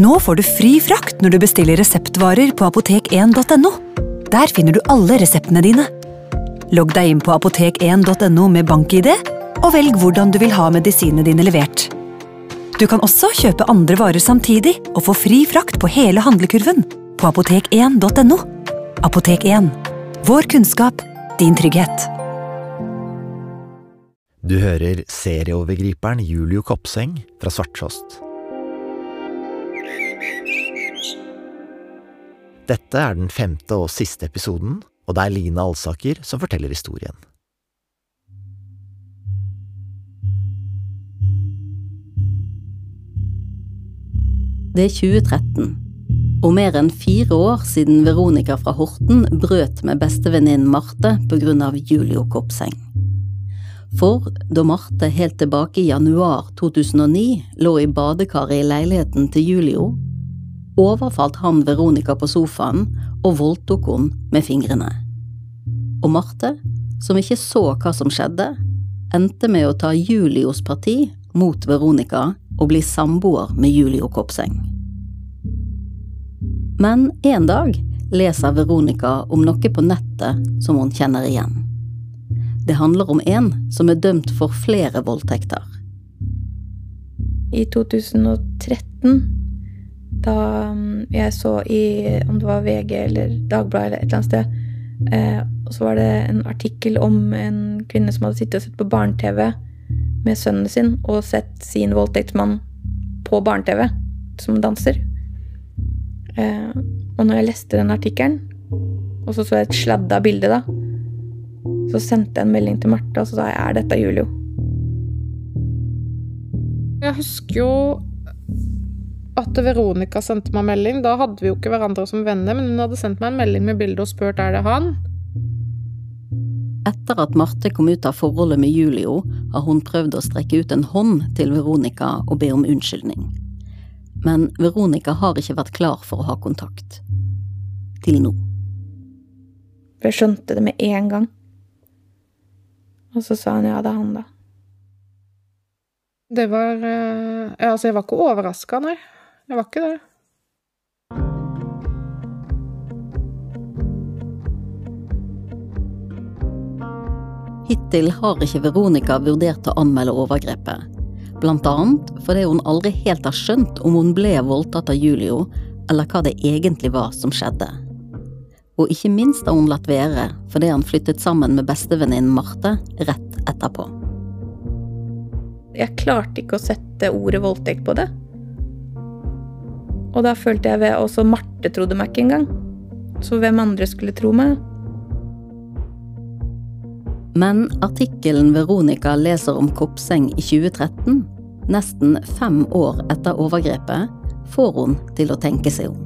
Nå får du fri frakt når du bestiller reseptvarer på apotek1.no. Der finner du alle reseptene dine. Logg deg inn på apotek1.no med bank-ID, og velg hvordan du vil ha medisinene dine levert. Du kan også kjøpe andre varer samtidig og få fri frakt på hele handlekurven på apotek1.no. Apotek1 vår kunnskap, din trygghet. Du hører serieovergriperen Julio Kopseng fra Svarttrost. Dette er den femte og siste episoden, og det er Lina Alsaker som forteller historien. Det er 2013, og mer enn fire år siden Veronica fra Horten brøt med bestevenninnen Marte på grunn av Julio Kopseng. For da Marte helt tilbake i januar 2009 lå i badekaret i leiligheten til Julio, overfalt han Veronica på sofaen og voldtok hun med fingrene. Og Marte, som ikke så hva som skjedde, endte med å ta Julios parti mot Veronica og bli samboer med Julio Kopseng. Men en dag leser Veronica om noe på nettet som hun kjenner igjen. Det handler om en som er dømt for flere voldtekter. I 2013, da mm, jeg så i om det var VG eller Dagbladet eller et eller annet sted, eh, så var det en artikkel om en kvinne som hadde sittet og sett på barne-TV med sønnen sin og sett sin voldtektsmann på barne-TV som danser. Eh, og når jeg leste den artikkelen, og så så jeg et sladda bilde da, så sendte jeg en melding til Marte, og så sa jeg er dette Julio? Jeg husker jo at Veronica sendte meg melding. Da hadde vi jo ikke hverandre som venner, men hun hadde sendt meg en melding med bilde og spurt er det han. Etter at Marte kom ut av forholdet med Julio, har hun prøvd å strekke ut en hånd til Veronica og be om unnskyldning. Men Veronica har ikke vært klar for å ha kontakt. Til nå. Jeg skjønte det med en gang. Og så sa han ja, det er han, da. Det var eh, ja, Altså, jeg var ikke overraska, nei. Jeg var ikke det. Hittil har ikke Veronica vurdert å anmelde overgrepet. Blant annet fordi hun aldri helt har skjønt om hun ble voldtatt av Julio, eller hva det egentlig var som skjedde. Og ikke minst har hun latt være fordi han flyttet sammen med bestevenninnen Marte rett etterpå. Jeg klarte ikke å sette ordet voldtekt på det. Og da følte jeg ved Også Marte trodde meg ikke engang. Så hvem andre skulle tro meg? Men artikkelen Veronica leser om Kopseng i 2013, nesten fem år etter overgrepet, får hun til å tenke seg om.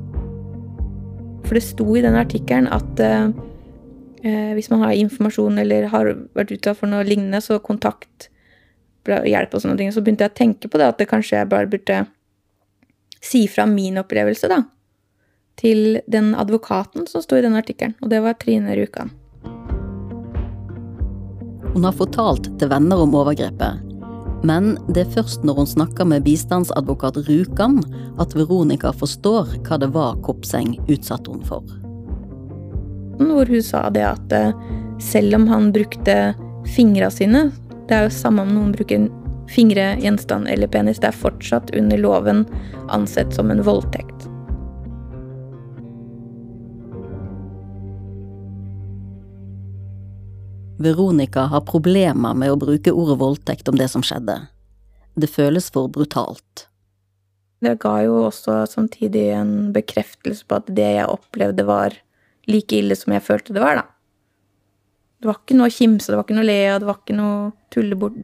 For det sto i den artikkelen at eh, eh, hvis man har informasjon eller har vært utsatt for noe lignende, så kontakt hjelp og sånne ting. Så begynte jeg å tenke på det, at det kanskje jeg bare burde si fra min opplevelse, da. Til den advokaten som sto i den artikkelen, og det var Trine Rjukan. Hun har fortalt til venner om overgrepet, men det er først når hun snakker med bistandsadvokat Rjukan at Veronica forstår hva det var Kopseng utsatte hun for. Hvor hun sa det at eh, selv om han brukte fingra sine Det er jo samme om noen bruker fingre, gjenstand eller penis. Det er fortsatt under loven ansett som en voldtekt. Veronica har problemer med å bruke ordet voldtekt om det som skjedde. Det føles for brutalt. Det ga jo også samtidig en bekreftelse på at det jeg opplevde, var like ille som jeg følte det var, da. Det var ikke noe å kimse, det var ikke noe å le av, det var ikke noe tulle bort.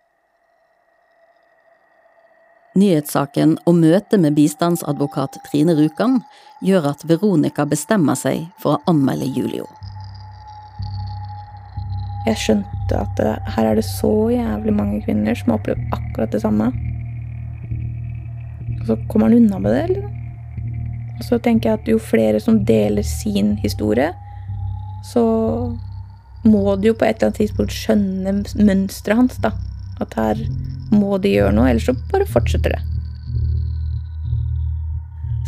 Nyhetssaken og møtet med bistandsadvokat Trine Rjukan gjør at Veronica bestemmer seg for å anmelde Julio. Jeg skjønte at her er det så jævlig mange kvinner som har opplevd akkurat det samme. Og så kommer han unna med det, eller? Og så tenker jeg at jo flere som deler sin historie, så må du jo på et eller annet tidspunkt skjønne mønsteret hans, da. At her må de gjøre noe, ellers så bare fortsetter det.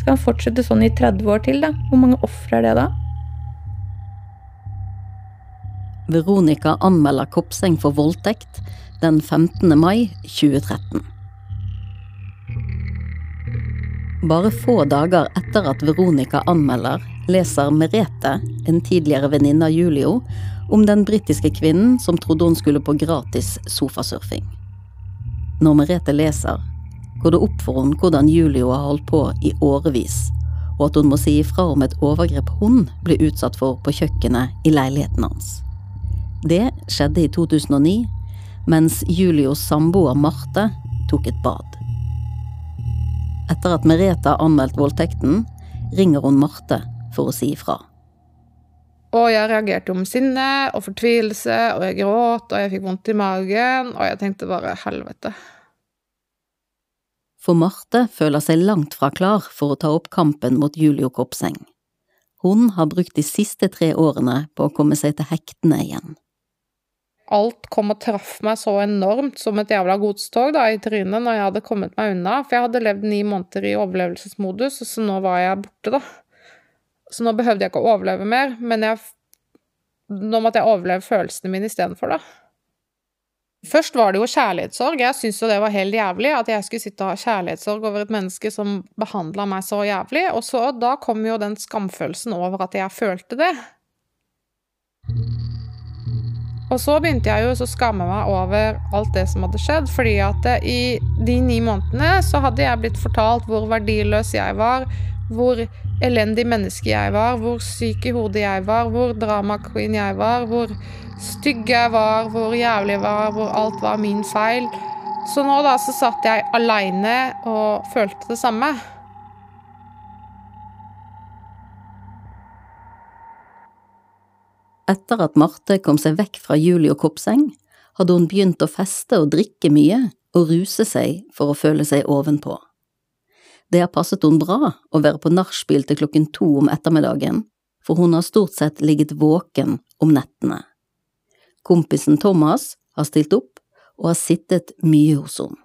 Skal han fortsette sånn i 30 år til, da? Hvor mange ofre er det da? Veronica anmelder Kopseng for voldtekt den 15. mai 2013. Bare få dager etter at Veronica anmelder, leser Merete, en tidligere venninne av Julio, om den britiske kvinnen som trodde hun skulle på gratis sofasurfing. Når Merete leser, går det opp for henne hvordan Julio har holdt på i årevis, og at hun må si ifra om et overgrep hun ble utsatt for på kjøkkenet i leiligheten hans. Det skjedde i 2009, mens Julios samboer Marte tok et bad. Etter at Merete har anmeldt voldtekten, ringer hun Marte for å si ifra. Og jeg reagerte om sinne og fortvilelse, og jeg gråt, og jeg fikk vondt i magen, og jeg tenkte bare helvete. For Marte føler seg langt fra klar for å ta opp kampen mot Julio Kopseng. Hun har brukt de siste tre årene på å komme seg til hektene igjen alt kom og traff meg så enormt som et jævla godstog da, i trynet når jeg hadde kommet meg unna. For jeg hadde levd ni måneder i overlevelsesmodus, så nå var jeg borte, da. Så nå behøvde jeg ikke å overleve mer, men jeg, nå måtte jeg overleve følelsene mine istedenfor, da. Først var det jo kjærlighetssorg. Jeg syntes jo det var helt jævlig at jeg skulle sitte og ha kjærlighetssorg over et menneske som behandla meg så jævlig. Og så da kom jo den skamfølelsen over at jeg følte det. Og så begynte jeg jo å skamme meg over alt det som hadde skjedd, fordi at i de ni månedene så hadde jeg blitt fortalt hvor verdiløs jeg var, hvor elendig menneske jeg var, hvor syk i hodet jeg var, hvor drama queen jeg var, hvor stygg jeg var, hvor jævlig jeg var, hvor alt var min feil. Så nå da så satt jeg aleine og følte det samme. Etter at Marte kom seg vekk fra Julie og Kopseng, hadde hun begynt å feste og drikke mye og ruse seg for å føle seg ovenpå. Det har passet hun bra å være på nachspiel til klokken to om ettermiddagen, for hun har stort sett ligget våken om nettene. Kompisen Thomas har stilt opp og har sittet mye hos henne.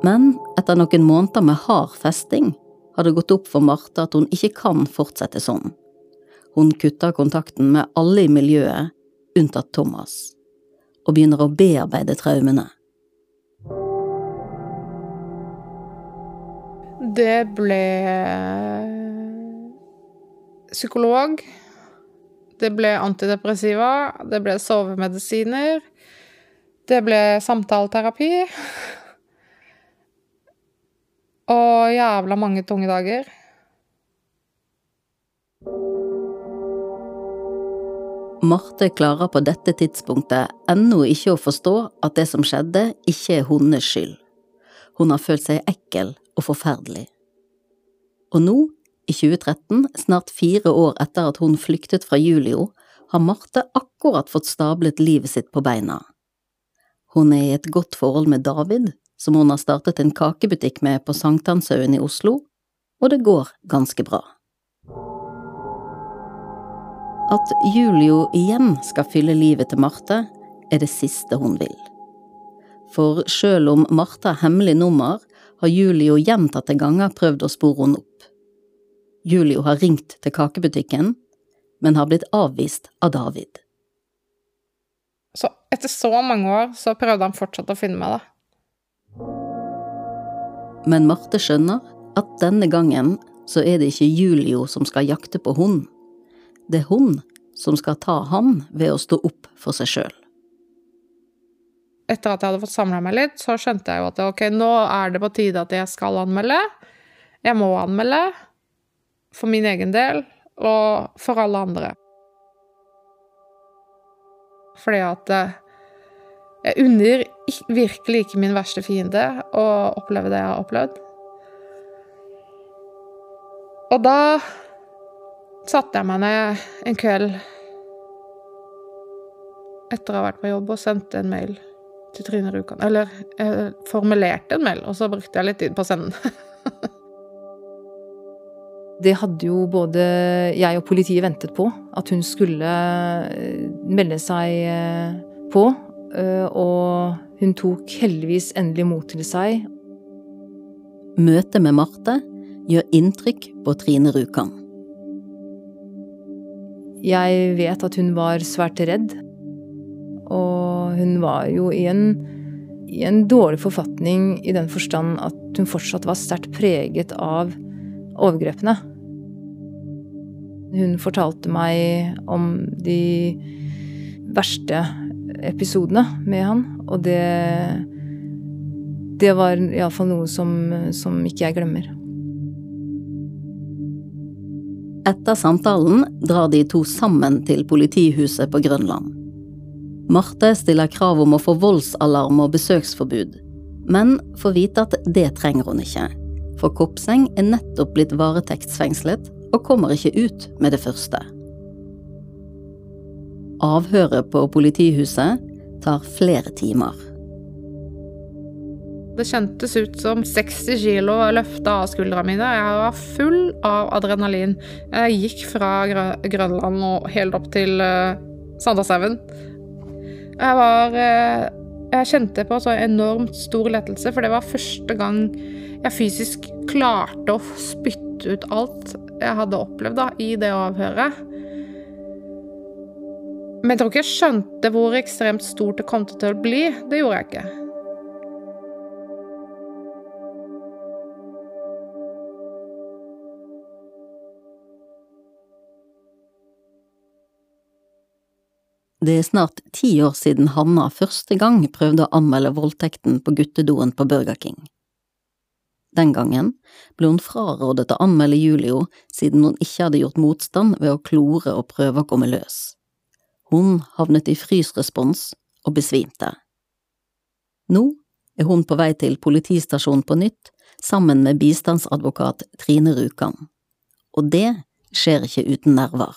Men etter noen måneder med hard festing har det gått opp for Marte at hun ikke kan fortsette sånn. Hun kutter kontakten med alle i miljøet, unntatt Thomas, og begynner å bearbeide traumene. Det ble psykolog. Det ble antidepressiva. Det ble sovemedisiner. Det ble samtaleterapi. Og jævla mange tunge dager. Marte klarer på dette tidspunktet ennå ikke å forstå at det som skjedde, ikke er hennes skyld. Hun har følt seg ekkel og forferdelig. Og nå, i 2013, snart fire år etter at hun flyktet fra Julio, har Marte akkurat fått stablet livet sitt på beina. Hun er i et godt forhold med David, som hun har startet en kakebutikk med på Sankthanshaugen i Oslo, og det går ganske bra. At Julio igjen skal fylle livet til Marte, er det siste hun vil. For sjøl om Martha har hemmelig nummer, har Julio gjentatte ganger prøvd å spore henne opp. Julio har ringt til kakebutikken, men har blitt avvist av David. Så etter så mange år så prøvde han fortsatt å finne meg, da. Men Marte skjønner at denne gangen så er det ikke Julio som skal jakte på hun. Det er hun som skal ta han ved å stå opp for seg sjøl. Etter at jeg hadde fått samla meg litt, så skjønte jeg jo at ok, nå er det på tide at jeg skal anmelde. Jeg må anmelde. For min egen del, og for alle andre. Fordi at eh, jeg unner virkelig ikke min verste fiende å oppleve det jeg har opplevd. Og da satte jeg meg ned en kveld etter å ha vært på jobb og sendte en mail til Trine Rjukan. Eller jeg formulerte en mail, og så brukte jeg litt tid på å sende den. det hadde jo både jeg og politiet ventet på. At hun skulle melde seg på. Eh, og hun tok heldigvis endelig mot til seg. Møtet med Marte gjør inntrykk på Trine Rjukan. Jeg vet at hun var svært redd. Og hun var jo i en, i en dårlig forfatning i den forstand at hun fortsatt var sterkt preget av overgrepene. Hun fortalte meg om de verste episodene med han, og det Det var iallfall noe som, som ikke jeg glemmer. Etter samtalen drar de to sammen til politihuset på Grønland. Marte stiller krav om å få voldsalarm og besøksforbud, men får vite at det trenger hun ikke, for Kopseng er nettopp blitt varetektsfengslet og kommer ikke ut med det første. Avhøret på politihuset tar flere timer. Det kjentes ut som 60 kilo løfta av skuldrene mine. Jeg var full av adrenalin. Jeg gikk fra Grønland og helt opp til uh, Sandershaugen. Jeg var uh, Jeg kjente på så enormt stor lettelse, for det var første gang jeg fysisk klarte å spytte ut alt jeg hadde opplevd da, i det avhøret. Men jeg tror ikke jeg skjønte hvor ekstremt stort det kom til å bli. Det gjorde jeg ikke. Det er snart ti år siden Hanna første gang prøvde å anmelde voldtekten på guttedoen på Burger King. Den gangen ble hun frarådet å anmelde Julio siden hun ikke hadde gjort motstand ved å klore og prøve å komme løs. Hun havnet i frysrespons og besvimte. Nå er hun på vei til politistasjonen på nytt sammen med bistandsadvokat Trine Rjukan, og det skjer ikke uten nerver.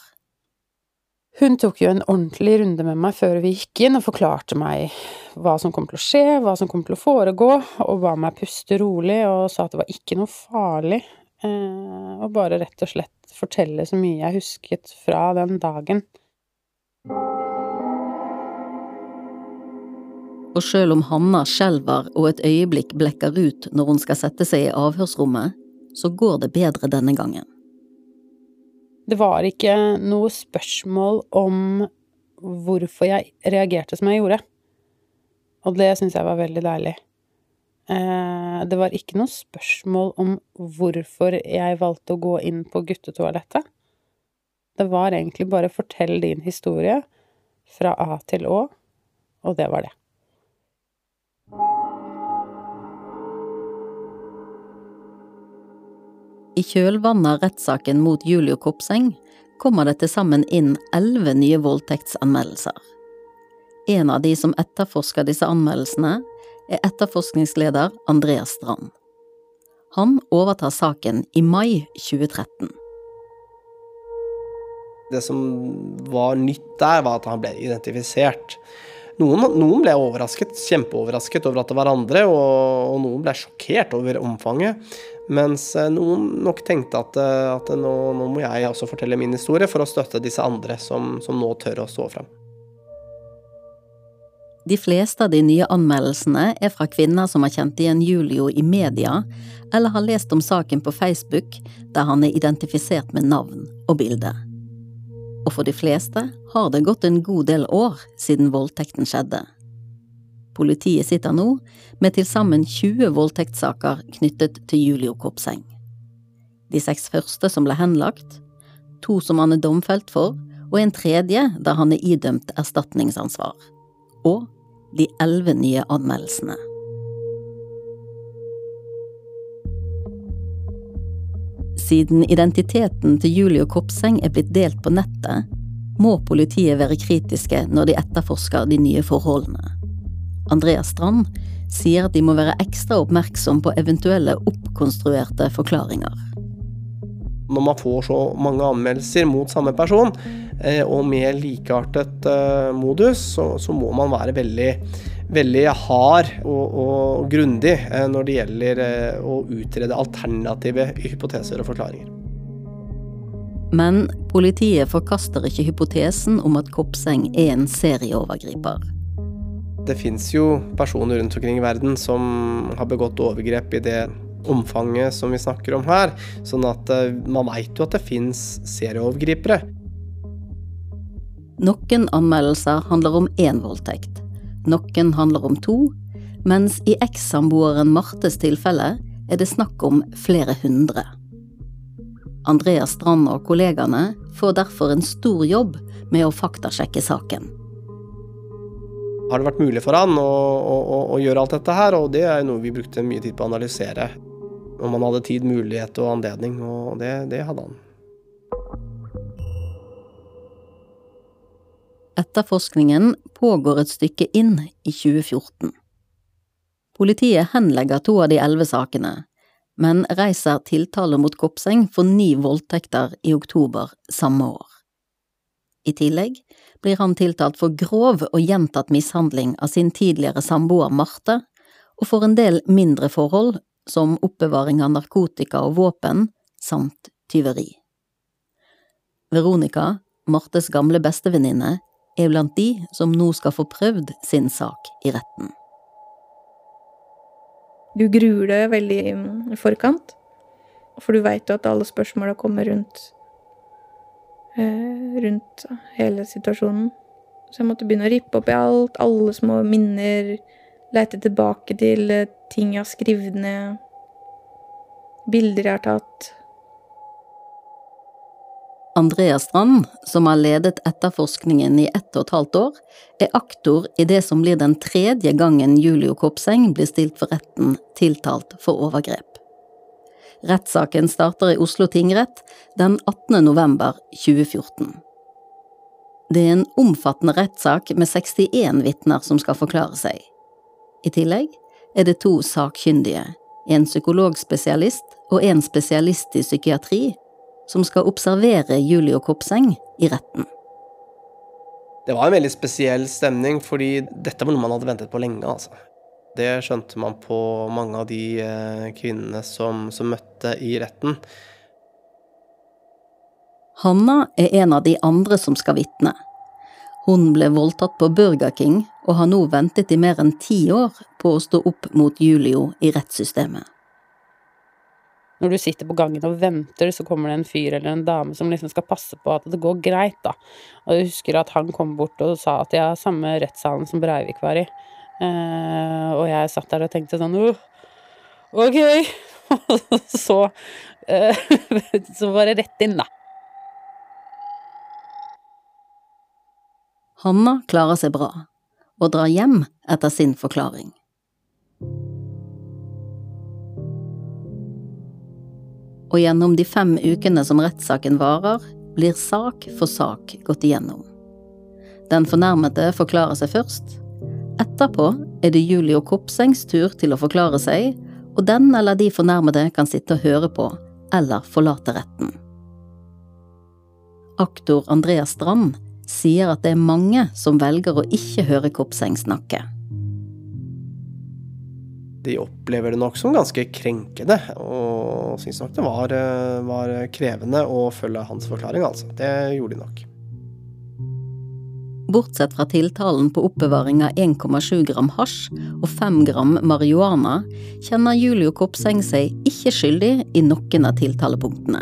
Hun tok jo en ordentlig runde med meg før vi gikk inn, og forklarte meg hva som kom til å skje, hva som kom til å foregå, og ba meg puste rolig, og sa at det var ikke noe farlig, eh, og bare rett og slett fortelle så mye jeg husket fra den dagen. Og selv om Hanna skjelver og et øyeblikk blekker ut når hun skal sette seg i avhørsrommet, så går det bedre denne gangen. Det var ikke noe spørsmål om hvorfor jeg reagerte som jeg gjorde. Og det syns jeg var veldig deilig. Eh, det var ikke noe spørsmål om hvorfor jeg valgte å gå inn på guttetoalettet. Det var egentlig bare 'fortell din historie' fra A til Å, og det var det. I kjølvannet av rettssaken mot Julio Kopseng kommer det til sammen inn elleve nye voldtektsanmeldelser. En av de som etterforsker disse anmeldelsene, er etterforskningsleder Andreas Strand. Han overtar saken i mai 2013. Det som var nytt der, var at han ble identifisert. Noen, noen ble overrasket, kjempeoverrasket over at det var andre, og, og noen ble sjokkert over omfanget. Mens eh, noen nok tenkte at, eh, at nå, nå, må jeg også fortelle min historie for å støtte disse andre som, som nå tør å stå fram. De fleste av de nye anmeldelsene er fra kvinner som har kjent igjen Julio i media, eller har lest om saken på Facebook, der han er identifisert med navn og bilde. Og for de fleste har det gått en god del år siden voldtekten skjedde. Politiet sitter nå med til sammen 20 voldtektssaker knyttet til Julio Kopseng. De seks første som ble henlagt, to som han er domfelt for, og en tredje der han er idømt erstatningsansvar. Og de elleve nye anmeldelsene. Siden identiteten til Julio Kopseng er blitt delt på nettet, må politiet være kritiske når de etterforsker de nye forholdene. Andreas Strand sier at de må være ekstra oppmerksom på eventuelle oppkonstruerte forklaringer. Når man får så mange anmeldelser mot samme person, eh, og med likeartet eh, modus, så, så må man være veldig, veldig hard og, og grundig eh, når det gjelder å utrede alternative hypoteser og forklaringer. Men politiet forkaster ikke hypotesen om at Kopseng er en serieovergriper. Det fins jo personer rundt omkring i verden som har begått overgrep i det omfanget som vi snakker om her. Sånn at eh, man veit jo at det fins serieovergripere. Noen anmeldelser handler om én voldtekt, noen handler om to, mens i ekssamboeren Martes tilfelle er det snakk om flere hundre. Andreas Strand og kollegaene får derfor en stor jobb med å faktasjekke saken. Har det vært mulig for han å, å, å gjøre alt dette her? Og det er noe vi brukte mye tid på å analysere. Om han hadde tid, mulighet og anledning, og det, det hadde han. Etterforskningen pågår et stykke inn i 2014. Politiet henlegger to av de elleve sakene, men reiser tiltale mot Kopseng for ni voldtekter i oktober samme år. I tillegg blir han tiltalt for grov og gjentatt mishandling av sin tidligere samboer Marte, og for en del mindre forhold, som oppbevaring av narkotika og våpen, samt tyveri. Veronica, Martes gamle bestevenninne, er blant de som nå skal få prøvd sin sak i retten. Du gruer deg veldig i forkant, for du veit jo at alle spørsmåla kommer rundt rundt hele situasjonen. Så jeg måtte begynne å rippe opp i alt, alle små minner, leite tilbake til eh, ting jeg har skrevet ned, bilder jeg har tatt. Andrea Strand, som har ledet etterforskningen i ett og et halvt år, er aktor i det som blir den tredje gangen Julio Kopseng blir stilt for retten tiltalt for overgrep. Rettssaken starter i Oslo tingrett den 18. november 2014. Det er en omfattende rettssak med 61 vitner som skal forklare seg. I tillegg er det to sakkyndige, en psykologspesialist og en spesialist i psykiatri, som skal observere Julio Kopseng i retten. Det var en veldig spesiell stemning, fordi dette var noe man hadde ventet på lenge. altså. Det skjønte man på mange av de eh, kvinnene som, som møtte i retten. Hanna er en av de andre som skal vitne. Hun ble voldtatt på Burger King og har nå ventet i mer enn ti år på å stå opp mot Julio i rettssystemet når du sitter på gangen og venter, så kommer det en fyr eller en dame som liksom skal passe på at det går greit, da. Og jeg husker at han kom bort og sa at jeg har samme rettssalen som Breivik var i. Uh, og jeg satt der og tenkte sånn oh, Ok. Og så uh, Så var det rett inn, da. Hanna klarer seg bra, og drar hjem etter sin forklaring. og gjennom de fem ukene som rettssaken varer, blir sak for sak gått igjennom. Den fornærmede forklarer seg først. Etterpå er det Julio Kopsengs tur til å forklare seg, og den eller de fornærmede kan sitte og høre på, eller forlate retten. Aktor Andreas Strand sier at det er mange som velger å ikke høre Kopseng snakke de opplever det nok som ganske krenkende, og syns nok det var, eh, var, krevende å følge hans forklaring, altså. Det gjorde de nok. Bortsett fra tiltalen på oppbevaring av 1,7 gram hasj og 5 gram marihuana, kjenner Julio Kopseng seg ikke skyldig i noen av tiltalepunktene.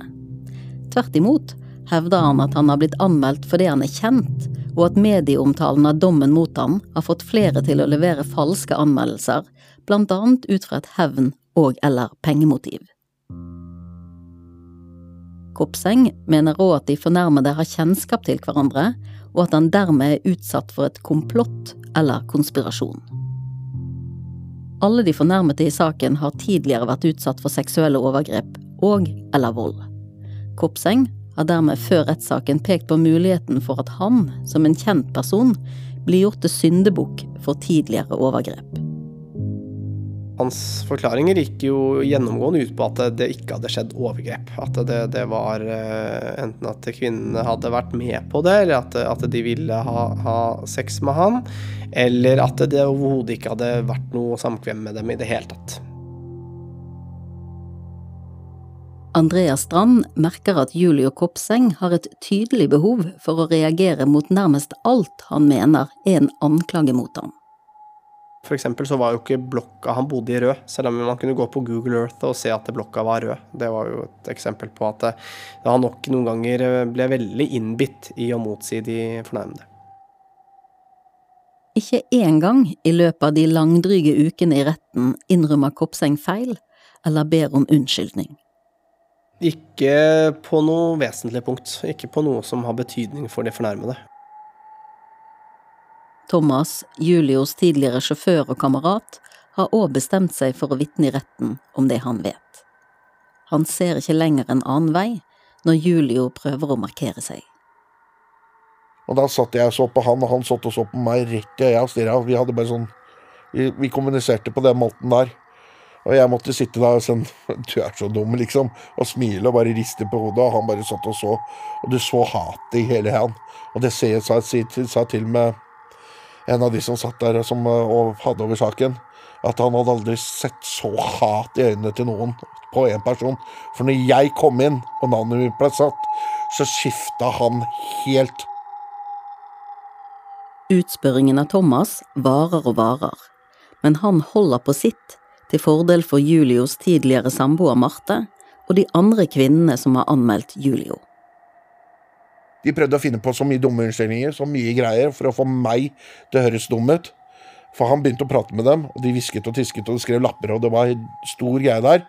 Tvert imot hevder han at han har blitt anmeldt fordi han er kjent, og at medieomtalen av dommen mot ham har fått flere til å levere falske anmeldelser blant annet ut fra et hevn- og eller pengemotiv. Kopseng mener òg at de fornærmede har kjennskap til hverandre, og at han dermed er utsatt for et komplott eller konspirasjon. Alle de fornærmede i saken har tidligere vært utsatt for seksuelle overgrep og eller vold. Kopseng har dermed før rettssaken pekt på muligheten for at han, som en kjent person, blir gjort til syndebukk for tidligere overgrep. Hans forklaringer gikk jo gjennomgående ut på at det ikke hadde skjedd overgrep. At det, det var eh, enten at kvinnene hadde vært med på det, eller at, at de ville ha, ha, sex med han, eller at det overhodet ikke hadde vært noe samkvem med dem i det hele tatt. Andreas Strand merker at Julio Kopseng har et tydelig behov for å reagere mot nærmest alt han mener er en anklage mot ham. For eksempel så var jo ikke blokka han bodde i rød, selv om man kunne gå på Google Earth og se at blokka var rød. Det var jo et eksempel på at han nok noen ganger ble veldig innbitt i å motsi de fornærmede. Ikke engang i løpet av de langdryge ukene i retten innrømmer Kopseng feil eller ber om unnskyldning. Ikke på noe vesentlig punkt. Ikke på noe som har betydning for de fornærmede. Thomas, Julios tidligere sjåfør og kamerat, har òg bestemt seg for å vitne i retten om det han vet. Han ser ikke lenger en annen vei når Julio prøver å markere seg. Og da satt jeg og så på han, og han satt og så på meg rett i øya og stirra. Vi hadde bare sånn vi, vi, kommuniserte på den måten der. Og jeg måtte sitte der og sånn Du er så dum, liksom. Og smile og bare riste på hodet. Og han bare satt og så. Og du så hatet i hele han. Og det sa jeg til med en av de som satt der som, eh, og hadde over saken, at han hadde aldri sett så hat i øynene til noen på én person. For når jeg kom inn, og navnet mitt ble satt, så skifta han helt. Utspørringen av Thomas varer og varer, men han holder på sitt til fordel for Julios tidligere samboer Marte og de andre kvinnene som har anmeldt Julio. De prøvde å finne på så mye dumme unnskyldninger, så mye greier, for å få meg til å høres dum ut. For han begynte å prate med dem, og de hvisket og tisket og de skrev lapper, og det var en stor greie der.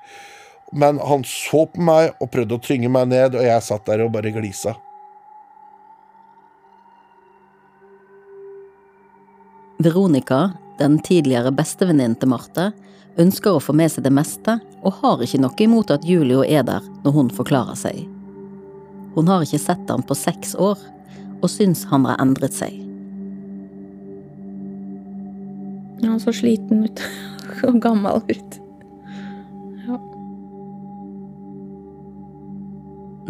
Men han så på meg og prøvde å tynge meg ned, og jeg satt der og bare glisa. Veronica, den tidligere bestevenninnen til Marte, ønsker å få med seg det meste, og har ikke noe imot at Julio er der når hun forklarer seg. Hun har ikke sett ham på seks år, og syns han har endret seg. Han så sliten ut og gammel ut. Ja.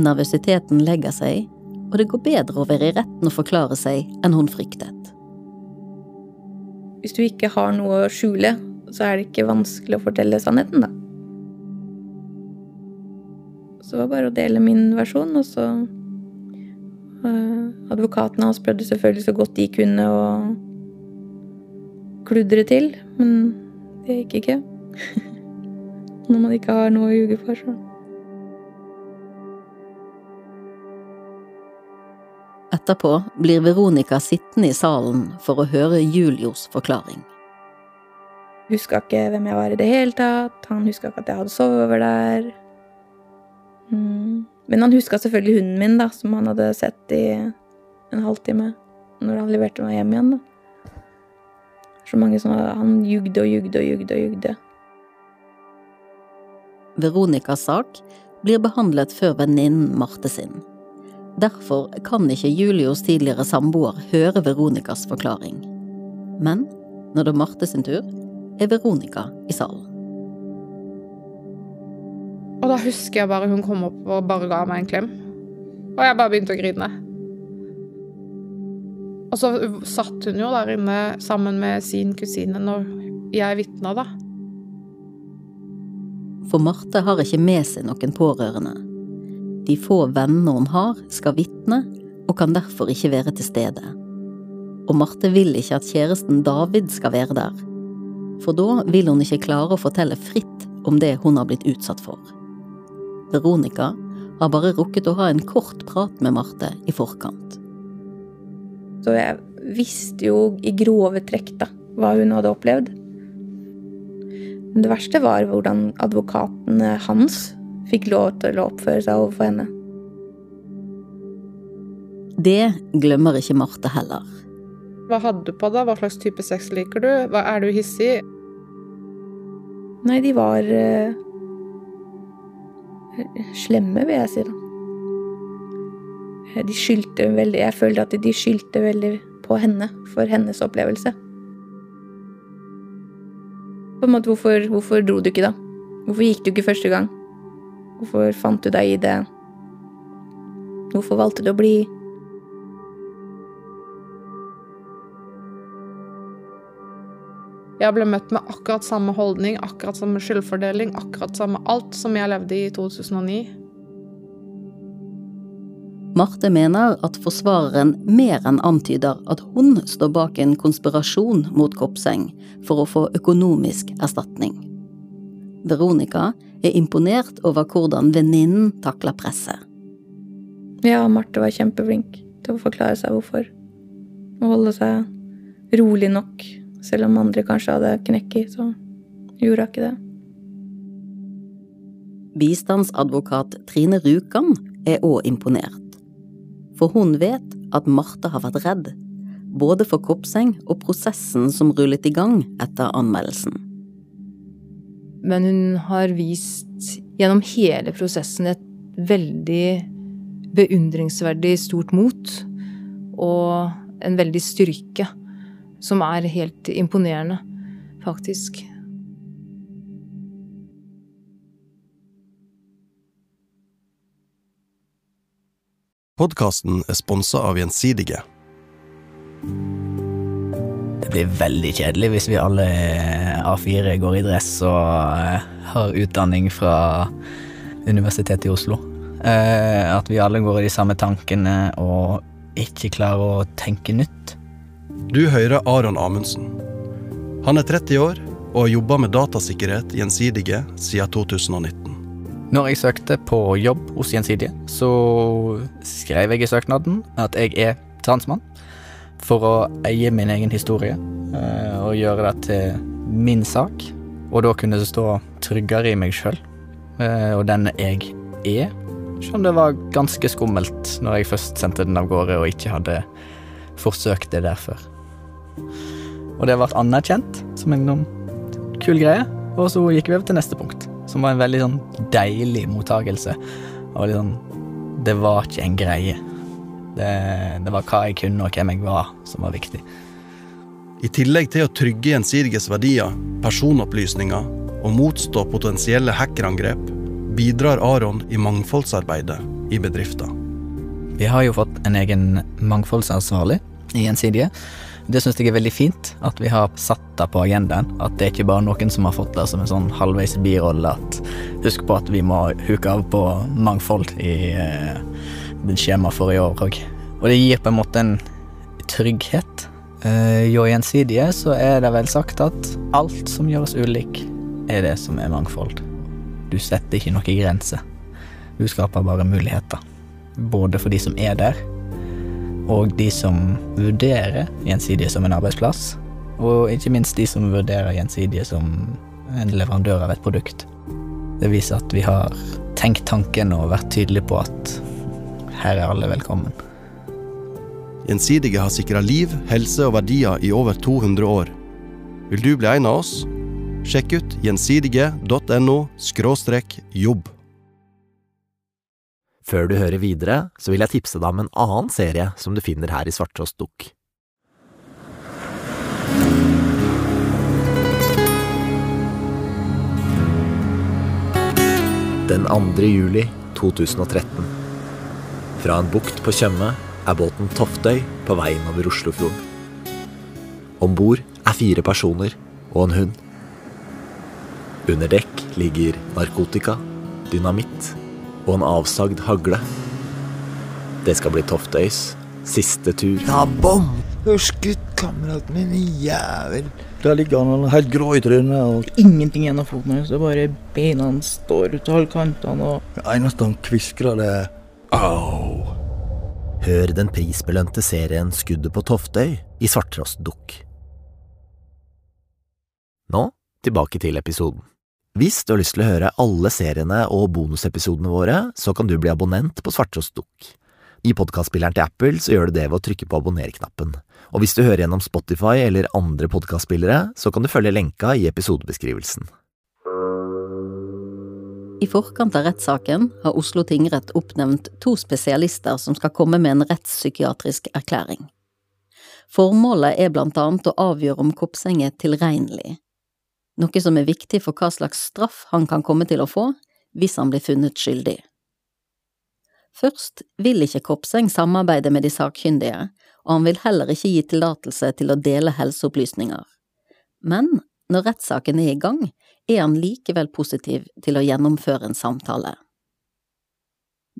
Nervøsiteten legger seg, og det går bedre å være i retten og forklare seg enn hun fryktet. Hvis du ikke har noe å skjule, så er det ikke vanskelig å fortelle sannheten, da. Så det var bare å dele min versjon, og så uh, Advokatene hans prøvde selvfølgelig så godt de kunne å kludre til, men det gikk ikke. Når man ikke har noe å ljuge for, så. Etterpå blir Veronica sittende i salen for å høre Julios forklaring. Huska ikke hvem jeg var i det hele tatt, han huska ikke at jeg hadde sovet over der. Mm. Men han huska selvfølgelig hunden min, da, som han hadde sett i en halvtime. Når han leverte meg hjem igjen, da. Så mange som Han jugde og jugde og jugde og jugde. Veronicas sak blir behandlet før venninnen Marte sin. Derfor kan ikke Julios tidligere samboer høre Veronicas forklaring. Men når det er Marte sin tur, er Veronica i salen. Og da husker jeg bare hun kom opp og bare ga meg en klem. Og jeg bare begynte å grine. Og så satt hun jo der inne sammen med sin kusine når jeg vitna, da. For Marte har ikke med seg noen pårørende. De få vennene hun har, skal vitne, og kan derfor ikke være til stede. Og Marte vil ikke at kjæresten David skal være der. For da vil hun ikke klare å fortelle fritt om det hun har blitt utsatt for. Veronica har bare rukket å ha en kort prat med Marte i forkant. Så jeg visste jo i grove trekk da, hva hun hadde opplevd. Men det verste var hvordan advokaten hans fikk lov til å oppføre seg overfor henne. Det glemmer ikke Marte heller. Hva hadde du på deg? Hva slags type sex liker du? Hva Er du hissig? Nei, de var uh, slemme, vil jeg si, da. De skyldte veldig Jeg følte at de skyldte veldig på henne for hennes opplevelse. På en måte, hvorfor, hvorfor dro du ikke, da? Hvorfor gikk du ikke første gang? Hvorfor fant du deg i det? Hvorfor valgte du å bli? Jeg ble møtt med akkurat samme holdning, akkurat samme skyldfordeling, akkurat samme alt som jeg levde i 2009. Marte mener at forsvareren mer enn antyder at hun står bak en konspirasjon mot Kopseng for å få økonomisk erstatning. Veronica er imponert over hvordan venninnen takler presset. Ja, Marte var kjempeflink til å forklare seg hvorfor. Å holde seg rolig nok. Selv om andre kanskje hadde knekk i, så gjorde hun ikke det. Bistandsadvokat Trine Rjukan er òg imponert. For hun vet at Marte har vært redd, både for Kopseng og prosessen som rullet i gang etter anmeldelsen. Men hun har vist gjennom hele prosessen et veldig beundringsverdig stort mot. Og en veldig styrke som er helt imponerende, faktisk. Podkasten er sponsa av Gjensidige. Det blir veldig kjedelig hvis vi alle A4 går i dress og eh, har utdanning fra Universitetet i Oslo. Eh, at vi alle går i de samme tankene og ikke klarer å tenke nytt. Du hører Aron Amundsen. Han er 30 år og har jobba med datasikkerhet Gjensidige siden 2019. Når jeg søkte på jobb hos Gjensidige, så skrev jeg i søknaden at jeg er transmann. For å eie min egen historie eh, og gjøre det til min sak. Og da kunne det stå tryggere i meg sjøl eh, og den jeg er. Selv om det var ganske skummelt når jeg først sendte den av gårde og ikke hadde forsøkt det der før. Og det ble anerkjent som en sånn kul greie, og så gikk vi over til neste punkt som var en veldig sånn deilig mottagelse. Og liksom Det var ikke en greie. Det, det, var hva jeg kunne og hvem jeg var, som var viktig. I tillegg til å trygge gjensidiges verdier, personopplysninger og motstå potensielle hackerangrep, bidrar Aron i mangfoldsarbeidet i bedrifter. Vi har jo fått en egen mangfoldsansvarlig i Gjensidige, det syns jeg er veldig fint, at vi har satt det på agendaen. At det er ikke bare noen som har fått det som en sånn halvveis birolle. At husk på at vi må huke av på mangfold i eh, skjemaet for i år òg. Og det gir på en måte en trygghet. Eh, jo gjensidige så er det vel sagt at alt som gjør oss ulik, er det som er mangfold. Du setter ikke noen grenser. Du skaper bare muligheter. Både for de som er der, og de som vurderer Gjensidige som en arbeidsplass, og ikke minst de som vurderer Gjensidige som en leverandør av et produkt. Det viser at vi har tenkt tanken og vært tydelige på at her er alle velkommen. Gjensidige har sikra liv, helse og verdier i over 200 år. Vil du bli en av oss? Sjekk ut gjensidige.no jobb. Før du hører videre, så vil jeg tipse deg om en annen serie som du finner her i Svarttrost Dukk. Den 2. juli 2013. Fra en bukt på Tjøme er båten Toftøy på vei innover Oslofjorden. Om bord er fire personer og en hund. Under dekk ligger narkotika, dynamitt og en avsagd hagle. Det skal bli Toftøys siste tur. Ja, bom! Du har skutt kameraten min, jævel. Der ligger han helt grå i trynet og ingenting igjen av foten hans. Det er bare beina hans står ut av alle kantene og Det eneste han kviskrer, det er au. Hør den prisbelønte serien Skuddet på Toftøy i Svarttrost Dukk. Nå tilbake til episoden. Hvis du har lyst til å høre alle seriene og bonusepisodene våre, så kan du bli abonnent på Svarttrost Dukk. I podkastspilleren til Apple så gjør du det ved å trykke på abonner-knappen. Og hvis du hører gjennom Spotify eller andre podkastspillere, så kan du følge lenka i episodebeskrivelsen. I forkant av rettssaken har Oslo tingrett oppnevnt to spesialister som skal komme med en rettspsykiatrisk erklæring. Formålet er blant annet å avgjøre om Kopseng er tilregnelig, noe som er viktig for hva slags straff han kan komme til å få hvis han blir funnet skyldig. Først vil ikke Kopseng samarbeide med de sakkyndige, og han vil heller ikke gi tillatelse til å dele helseopplysninger. Men når rettssaken er i gang, er han likevel positiv til å gjennomføre en samtale.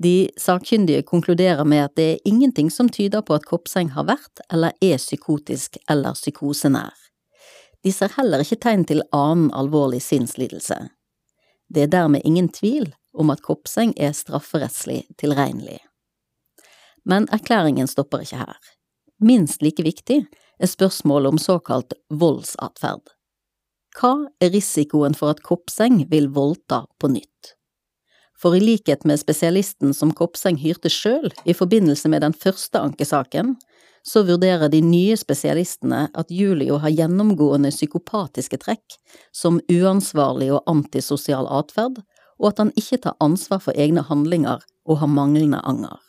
De sakkyndige konkluderer med at det er ingenting som tyder på at Kopseng har vært eller er psykotisk eller psykosenær. De ser heller ikke tegn til annen alvorlig sinnslidelse. Det er dermed ingen tvil om at Kopseng er strafferettslig tilregnelig. Men erklæringen stopper ikke her. Minst like viktig er spørsmålet om såkalt voldsatferd. Hva er risikoen for at Kopseng vil voldta på nytt? For i likhet med spesialisten som Kopseng hyrte sjøl i forbindelse med den første ankesaken, så vurderer de nye spesialistene at Julio har gjennomgående psykopatiske trekk, som uansvarlig og antisosial atferd, og at han ikke tar ansvar for egne handlinger og har manglende anger.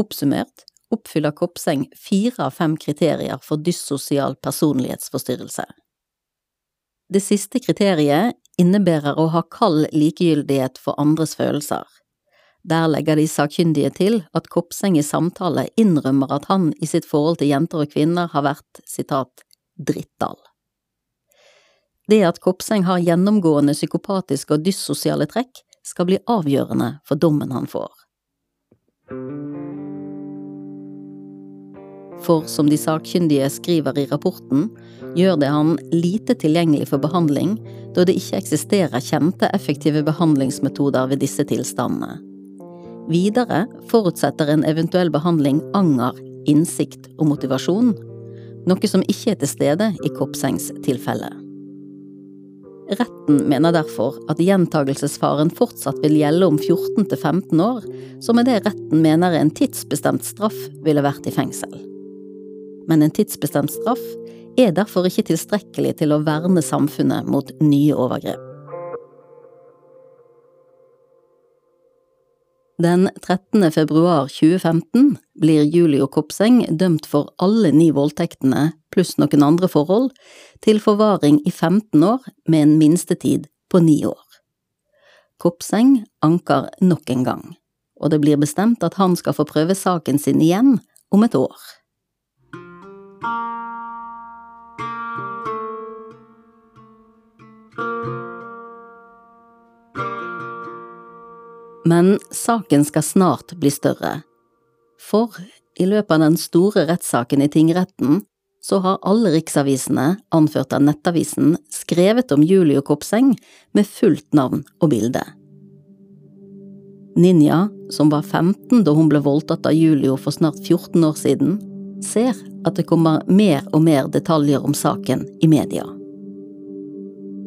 Oppsummert oppfyller Kopseng fire av fem kriterier for dyssosial personlighetsforstyrrelse. Det siste kriteriet innebærer å ha kald likegyldighet for andres følelser. Der legger de sakkyndige til at Kopseng i samtale innrømmer at han i sitt forhold til jenter og kvinner har vært, sitat, drittdal. Det at Kopseng har gjennomgående psykopatiske og dyssosiale trekk, skal bli avgjørende for dommen han får. For som de sakkyndige skriver i rapporten, gjør det han lite tilgjengelig for behandling, da det ikke eksisterer kjente effektive behandlingsmetoder ved disse tilstandene. Videre forutsetter en eventuell behandling anger, innsikt og motivasjon, noe som ikke er til stede i Kopsengs tilfelle. Retten mener derfor at gjentagelsesfaren fortsatt vil gjelde om 14 til 15 år, som er det retten mener en tidsbestemt straff ville vært i fengsel men en tidsbestemt straff er derfor ikke tilstrekkelig til å verne samfunnet mot nye overgrep. Den 13. februar 2015 blir Julio Kopseng dømt for alle ni voldtektene pluss noen andre forhold til forvaring i 15 år med en minstetid på ni år. Kopseng anker nok en gang, og det blir bestemt at han skal få prøve saken sin igjen om et år. Men saken skal snart bli større. For i løpet av den store rettssaken i tingretten så har alle riksavisene, anført av Nettavisen, skrevet om Julio Kopseng med fullt navn og bilde. Ninja, som var 15 da hun ble voldtatt av Julio for snart 14 år siden, ser at det kommer mer og mer detaljer om saken i media.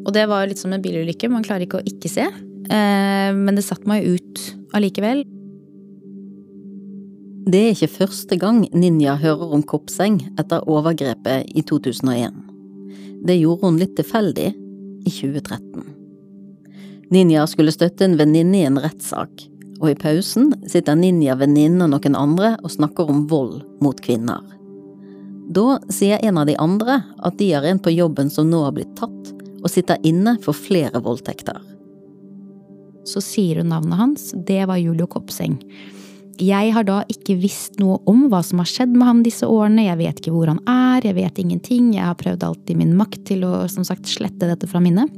Og det var litt som en bilulykke, man klarer ikke å ikke se. Eh, men det satte meg ut allikevel. Det er ikke første gang Ninja hører om Kopseng etter overgrepet i 2001. Det gjorde hun litt tilfeldig i 2013. Ninja skulle støtte en venninne i en rettssak, og i pausen sitter Ninja, venninnen og noen andre og snakker om vold mot kvinner. Da sier en av de andre at de har en på jobben som nå har blitt tatt, og sitter inne for flere voldtekter så sier hun navnet hans. Det var Julio Kopseng. Jeg har da ikke visst noe om hva som har skjedd med han disse årene. Jeg vet ikke hvor han er, jeg vet ingenting. Jeg har prøvd alt i min makt til å som sagt, slette dette fra minnet.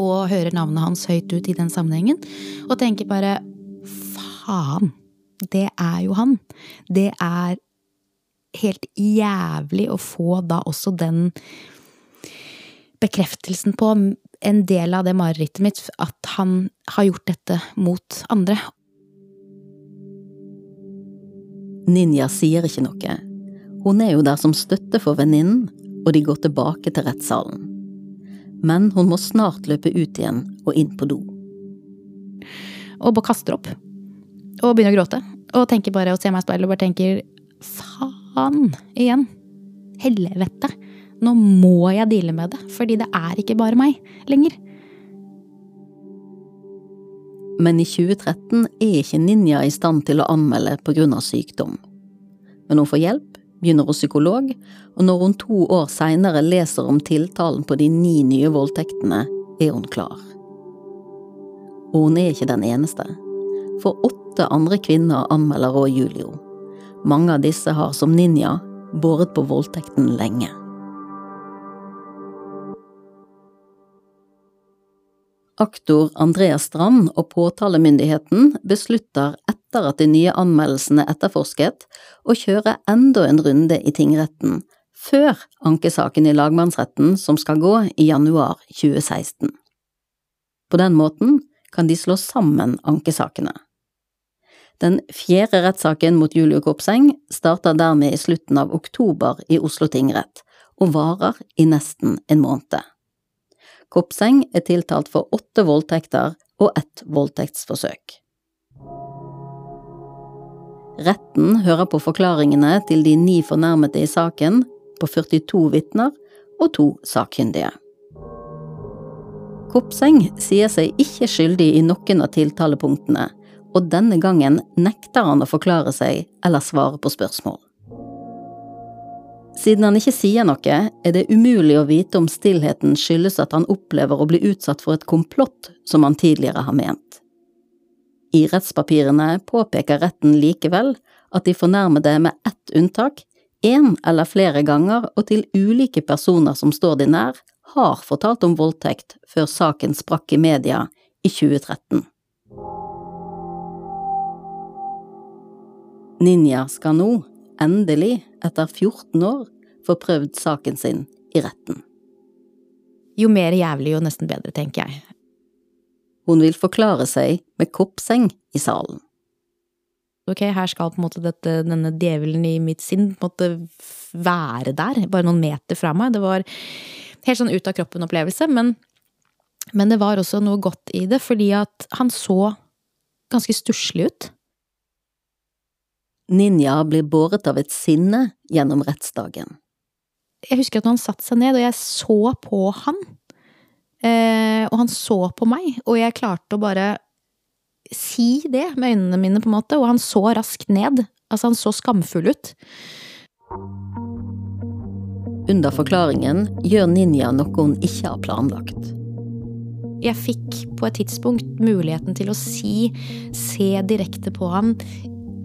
Og hører navnet hans høyt ut i den sammenhengen. Og tenker bare faen, det er jo han. Det er helt jævlig å få da også den bekreftelsen på en del av det marerittet mitt at han har gjort dette mot andre. Ninja sier ikke noe. Hun er jo der som støtte for venninnen, og de går tilbake til rettssalen. Men hun må snart løpe ut igjen og inn på do. Og bare kaster opp. Og begynner å gråte. Og tenker bare og ser meg i speilet og bare tenker faen igjen. Helvete. Nå må jeg deale med det, fordi det er ikke bare meg lenger. Men i 2013 er ikke Ninja i stand til å anmelde av sykdom. Men hun får hjelp, begynner hos psykolog, og når hun to år seinere leser om tiltalen på de ni nye voldtektene, er hun klar. Og hun er ikke den eneste. For åtte andre kvinner anmelder òg Julio. Mange av disse har, som Ninja, båret på voldtekten lenge. Aktor Andreas Strand og påtalemyndigheten beslutter etter at de nye anmeldelsene er etterforsket, å kjøre enda en runde i tingretten, før ankesaken i lagmannsretten som skal gå i januar 2016. På den måten kan de slå sammen ankesakene. Den fjerde rettssaken mot Julio Kopseng starter dermed i slutten av oktober i Oslo tingrett, og varer i nesten en måned. Kopseng er tiltalt for åtte voldtekter og ett voldtektsforsøk. Retten hører på forklaringene til de ni fornærmede i saken, på 42 vitner og to sakkyndige. Kopseng sier seg ikke skyldig i noen av tiltalepunktene, og denne gangen nekter han å forklare seg eller svare på spørsmål. Siden han ikke sier noe, er det umulig å vite om stillheten skyldes at han opplever å bli utsatt for et komplott som han tidligere har ment. I rettspapirene påpeker retten likevel at de fornærmede med ett unntak, én eller flere ganger og til ulike personer som står de nær, har fortalt om voldtekt før saken sprakk i media i 2013. Ninja skal nå, endelig, etter 14 år, få prøvd saken sin i retten. Jo mer jævlig, jo nesten bedre, tenker jeg. Hun vil forklare seg med koppseng i salen. Ok, her skal på en måte dette, denne djevelen i mitt sinn på en måte være der, bare noen meter fra meg. Det var helt sånn ut av kroppen-opplevelse, men, men det var også noe godt i det, fordi at han så ganske stusslig ut. Ninja blir båret av et sinne gjennom rettsdagen. Jeg husker at når han satte seg ned, og jeg så på han, eh, og han så på meg, og jeg klarte å bare si det med øynene mine, på en måte, og han så raskt ned. Altså, han så skamfull ut. Under forklaringen gjør Ninja noe hun ikke har planlagt. Jeg fikk på et tidspunkt muligheten til å si, se direkte på ham,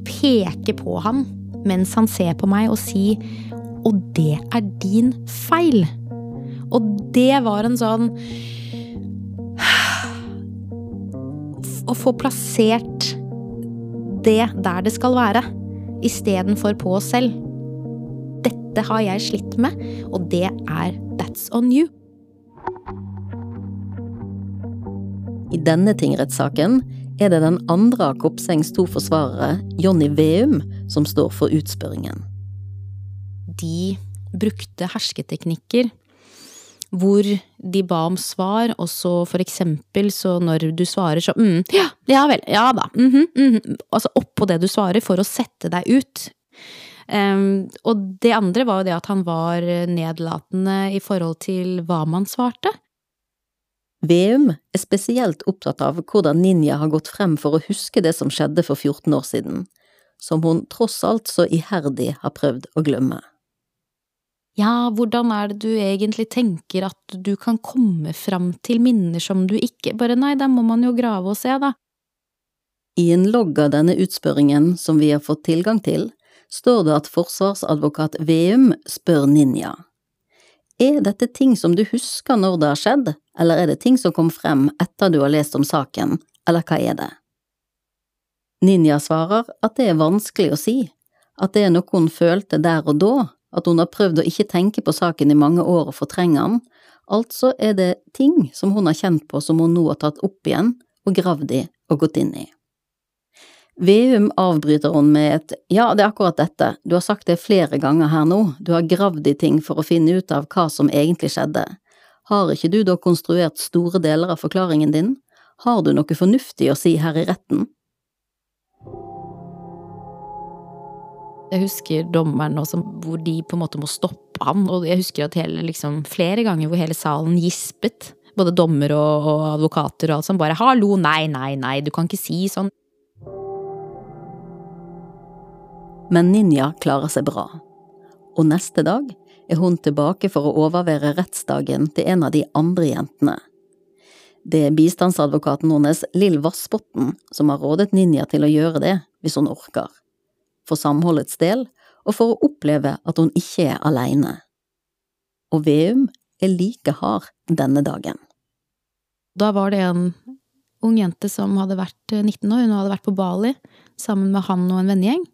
peke på ham mens han ser på meg og si og det er din feil. Og det var en sånn Å få plassert det der det skal være, istedenfor på oss selv. Dette har jeg slitt med, og det er that's on you. I denne tingrettssaken er det den andre av Kopsengs to forsvarere, Jonny Veum, som står for utspørringen. De brukte hersketeknikker hvor de ba om svar, og så for eksempel så når du svarer så mm, ja, ja vel, ja da, mm -hmm, mm -hmm, altså oppå det du svarer for å sette deg ut. Um, og det andre var jo det at han var nedlatende i forhold til hva man svarte. Veum er spesielt opptatt av hvordan Ninja har gått frem for å huske det som skjedde for 14 år siden, som hun tross alt så iherdig har prøvd å glemme. Ja, hvordan er det du egentlig tenker at du kan komme fram til minner som du ikke… Bare nei, da må man jo grave og se, da. I en logg av denne utspørringen som vi har fått tilgang til, står det at forsvarsadvokat Veum spør Ninja. Er dette ting som du husker når det har skjedd, eller er det ting som kom frem etter du har lest om saken, eller hva er det? Ninja svarer at det er vanskelig å si, at det er noe hun følte der og da, at hun har prøvd å ikke tenke på saken i mange år og fortrenge den, altså er det ting som hun har kjent på som hun nå har tatt opp igjen og gravd i og gått inn i. Veum avbryter hun med et ja, det er akkurat dette, du har sagt det flere ganger her nå, du har gravd i ting for å finne ut av hva som egentlig skjedde. Har ikke du da konstruert store deler av forklaringen din? Har du noe fornuftig å si her i retten? Jeg husker dommeren også, hvor de på en måte må stoppe han, og jeg husker at hele, liksom, flere ganger hvor hele salen gispet. Både dommer og, og advokater og alt sånt. Bare 'hallo, nei, nei, nei, du kan ikke si sånn'. Men Ninja klarer seg bra, og neste dag er hun tilbake for å overvære rettsdagen til en av de andre jentene. Det er bistandsadvokaten hennes, Lill Vassbotn, som har rådet Ninja til å gjøre det hvis hun orker for samholdets del og for å oppleve at hun ikke er aleine. Og Veum er like hard denne dagen. Da var det en ung jente som hadde vært 19 år, hun hadde vært på Bali sammen med han og en vennegjeng.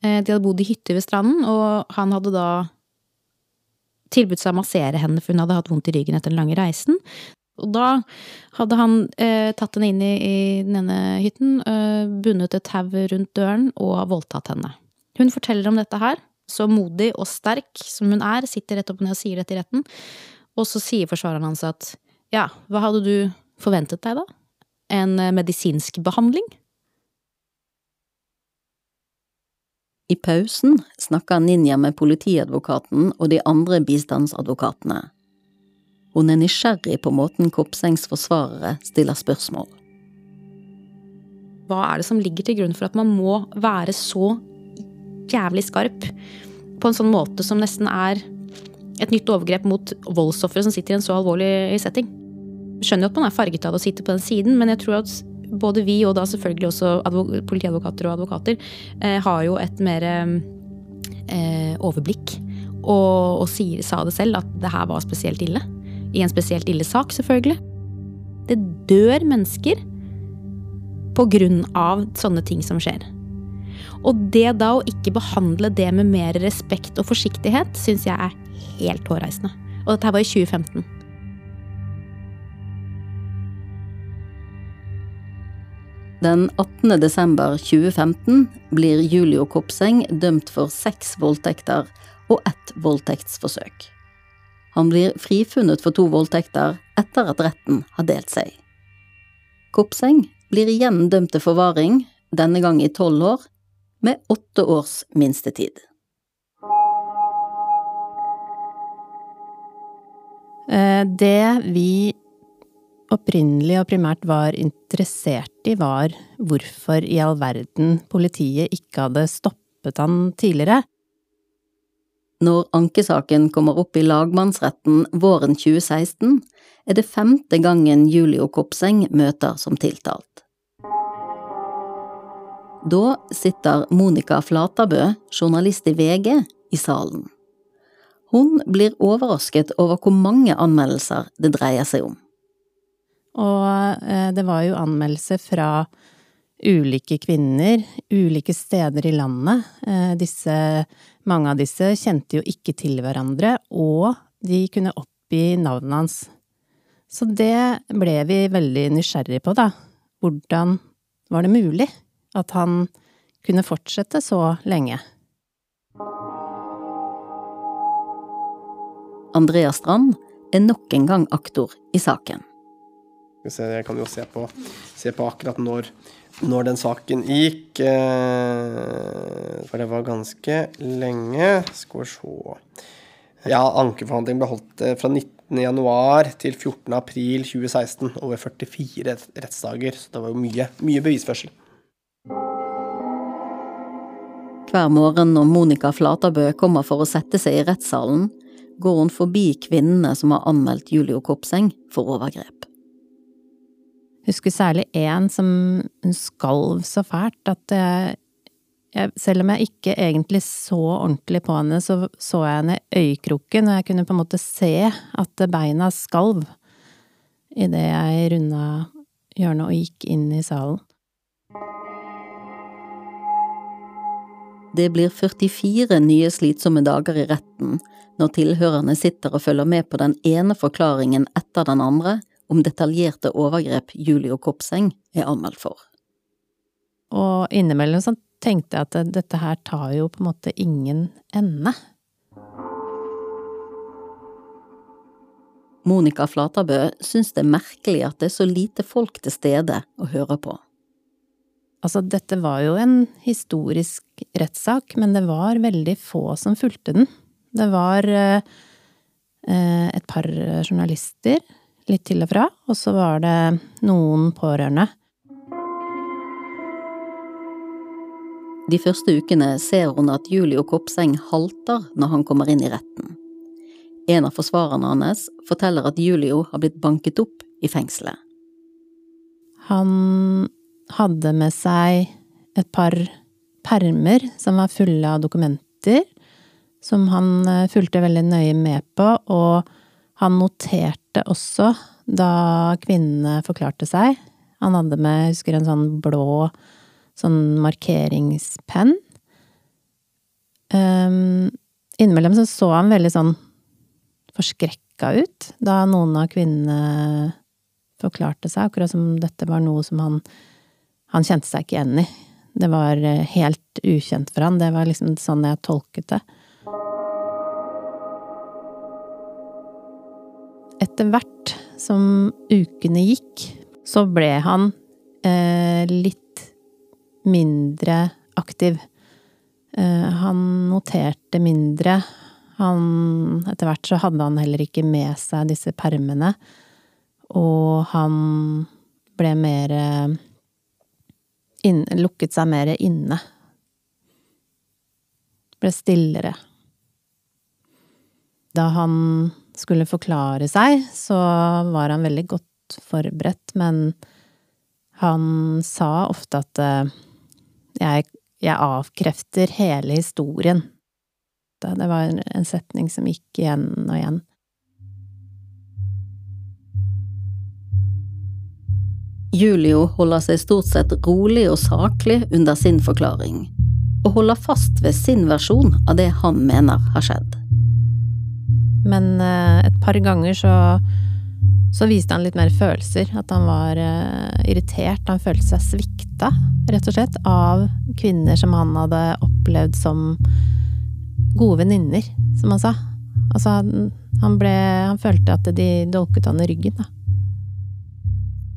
De hadde bodd i hytte ved stranden, og han hadde da tilbudt seg å massere henne, for hun hadde hatt vondt i ryggen etter den lange reisen. Og da hadde han eh, tatt henne inn i, i den ene hytten, eh, bundet et tau rundt døren og voldtatt henne. Hun forteller om dette her, så modig og sterk som hun er, sitter rett opp ned og sier dette i retten, og så sier forsvareren hans at ja, hva hadde du forventet deg da? En eh, medisinsk behandling? I pausen snakker Ninja med politiadvokaten og de andre bistandsadvokatene. Hun er nysgjerrig på måten Kopsengs forsvarere stiller spørsmål. Hva er det som ligger til grunn for at man må være så jævlig skarp på en sånn måte som nesten er et nytt overgrep mot voldsofre som sitter i en så alvorlig setting? Jeg skjønner jo at man er farget av å sitte på den siden, men jeg tror at både vi og da selvfølgelig også politiadvokater og advokater eh, har jo et mer eh, overblikk. Og, og sier, sa det selv, at det her var spesielt ille. I en spesielt ille sak, selvfølgelig. Det dør mennesker på grunn av sånne ting som skjer. Og det da å ikke behandle det med mer respekt og forsiktighet, syns jeg er helt hårreisende. Og dette her var i 2015. Den 18. desember 2015 blir Julio Kopseng dømt for seks voldtekter og ett voldtektsforsøk. Han blir frifunnet for to voldtekter etter at retten har delt seg. Kopseng blir igjen dømt til forvaring, denne gang i tolv år, med åtte års minstetid. Eh, det vi opprinnelig og primært var interessert i, var hvorfor i all verden politiet ikke hadde stoppet han tidligere. Når ankesaken kommer opp i lagmannsretten våren 2016, er det femte gangen Julio Kopseng møter som tiltalt. Da sitter Monica Flatabø, journalist i VG, i salen. Hun blir overrasket over hvor mange anmeldelser det dreier seg om. Og eh, det var jo anmeldelser fra ulike kvinner, ulike steder i landet. Eh, disse, mange av disse kjente jo ikke til hverandre, og de kunne oppgi navnet hans. Så det ble vi veldig nysgjerrige på, da. Hvordan var det mulig at han kunne fortsette så lenge? Andrea Strand er nok en gang aktor i saken. Jeg kan jo se på, se på akkurat når, når, den saken gikk. Eh, for det var ganske lenge. Skal vi se Ja, ankeforhandlingen ble holdt eh, fra 19.1 til 14.4.2016. Over 44 rettsdager. Så det var jo mye, mye bevisførsel. Hver morgen når Monica Flatabø kommer for å sette seg i rettssalen, går hun forbi kvinnene som har anmeldt Julio Kopseng for overgrep husker særlig én som hun skalv så fælt at jeg, selv om jeg ikke egentlig så ordentlig på henne, så så jeg henne i øyekroken, og jeg kunne på en måte se at beina skalv idet jeg runda hjørnet og gikk inn i salen. Det blir 44 nye slitsomme dager i retten når tilhørerne sitter og følger med på den ene forklaringen etter den andre om detaljerte overgrep Julio Kopseng er anmeldt for. Og innimellom så tenkte jeg at dette her tar jo på en måte ingen ende. Monica Flatabø syns det er merkelig at det er så lite folk til stede å høre på. Altså, dette var jo en historisk rettssak, men det var veldig få som fulgte den. Det var eh, et par journalister litt til og fra, og så var det noen pårørende. De første ukene ser hun at Julio Kopseng halter når han kommer inn i retten. En av forsvarerne hans forteller at Julio har blitt banket opp i fengselet. Han hadde med seg et par permer som var fulle av dokumenter, som han eh, fulgte veldig nøye med på, og han noterte også da kvinnene forklarte seg. Han hadde med, jeg husker, en sånn blå sånn markeringspenn. Um, innimellom så så han veldig sånn forskrekka ut da noen av kvinnene forklarte seg, akkurat som dette var noe som han Han kjente seg ikke igjen i. Det var eh, helt ukjent for han. Det var liksom sånn jeg tolket det. Etter hvert som ukene gikk, så ble han eh, litt mindre aktiv. Eh, han noterte mindre. Han Etter hvert så hadde han heller ikke med seg disse permene. Og han ble mer inn, Lukket seg mer inne. Ble stillere. Da han skulle forklare seg, så var han veldig godt forberedt, men han sa ofte at jeg, jeg avkrefter hele historien. Det var en setning som gikk igjen og igjen. Julio holder seg stort sett rolig og saklig under sin forklaring, og holder fast ved sin versjon av det han mener har skjedd. Men eh, et par ganger så, så viste han litt mer følelser. At han var uh, irritert. Han følte seg svikta, rett og slett, av kvinner som han hadde opplevd som gode venninner, som han sa. Altså, han, han, ble Han følte at de dolket han i ryggen, da.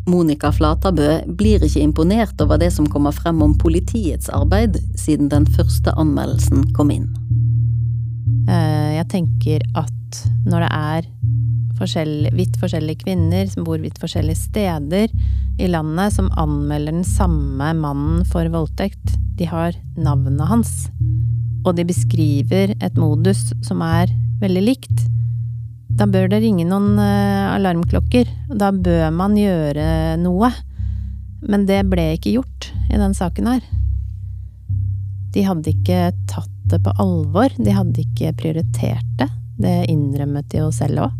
Monica Flatabø blir ikke imponert over det som kommer frem om politiets arbeid siden den første anmeldelsen kom inn. Eh, jeg tenker at når det er forskjell, vidt forskjellige kvinner som bor vidt forskjellige steder i landet, som anmelder den samme mannen for voldtekt, de har navnet hans, og de beskriver et modus som er veldig likt, da bør det ringe noen uh, alarmklokker. Da bør man gjøre noe. Men det ble ikke gjort i den saken her. De hadde ikke tatt det på alvor. De hadde ikke prioritert det. Det innrømmet de jo selv òg.